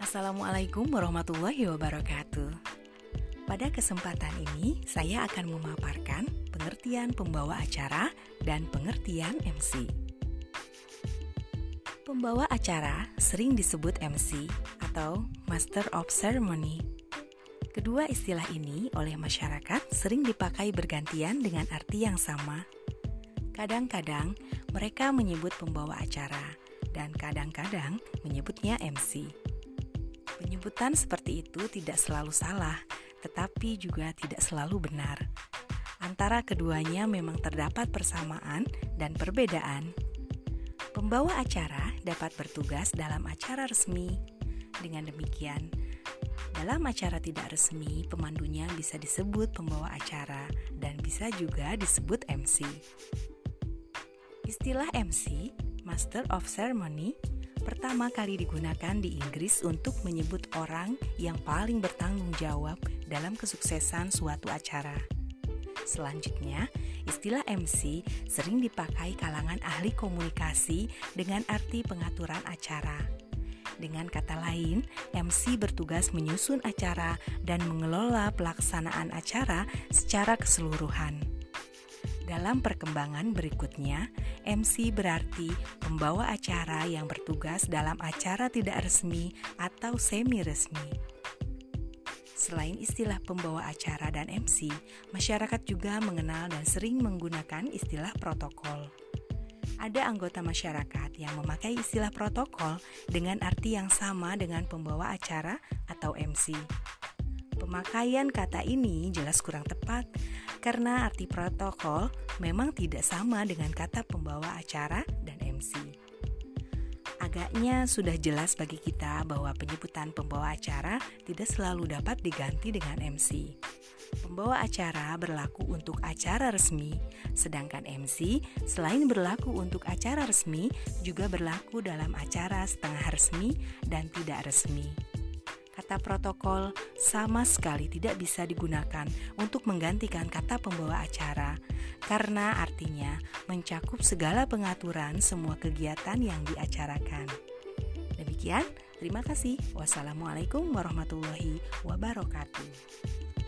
Assalamualaikum warahmatullahi wabarakatuh. Pada kesempatan ini, saya akan memaparkan pengertian pembawa acara dan pengertian MC. Pembawa acara sering disebut MC atau Master of Ceremony. Kedua istilah ini oleh masyarakat sering dipakai bergantian dengan arti yang sama. Kadang-kadang mereka menyebut pembawa acara dan kadang-kadang menyebutnya MC. Penyebutan seperti itu tidak selalu salah, tetapi juga tidak selalu benar. Antara keduanya memang terdapat persamaan dan perbedaan. Pembawa acara dapat bertugas dalam acara resmi. Dengan demikian, dalam acara tidak resmi, pemandunya bisa disebut pembawa acara dan bisa juga disebut MC. Istilah MC, Master of Ceremony, pertama kali digunakan di Inggris untuk menyebut orang yang paling bertanggung jawab dalam kesuksesan suatu acara. Selanjutnya, istilah MC sering dipakai kalangan ahli komunikasi dengan arti pengaturan acara. Dengan kata lain, MC bertugas menyusun acara dan mengelola pelaksanaan acara secara keseluruhan. Dalam perkembangan berikutnya, MC berarti pembawa acara yang bertugas dalam acara tidak resmi atau semi resmi. Selain istilah pembawa acara dan MC, masyarakat juga mengenal dan sering menggunakan istilah protokol. Ada anggota masyarakat yang memakai istilah protokol dengan arti yang sama dengan pembawa acara atau MC. Pemakaian kata ini jelas kurang tepat karena arti protokol memang tidak sama dengan kata pembawa acara dan MC. Agaknya sudah jelas bagi kita bahwa penyebutan pembawa acara tidak selalu dapat diganti dengan MC. Pembawa acara berlaku untuk acara resmi, sedangkan MC selain berlaku untuk acara resmi juga berlaku dalam acara setengah resmi dan tidak resmi kata protokol sama sekali tidak bisa digunakan untuk menggantikan kata pembawa acara, karena artinya mencakup segala pengaturan semua kegiatan yang diacarakan. Demikian, terima kasih. Wassalamualaikum warahmatullahi wabarakatuh.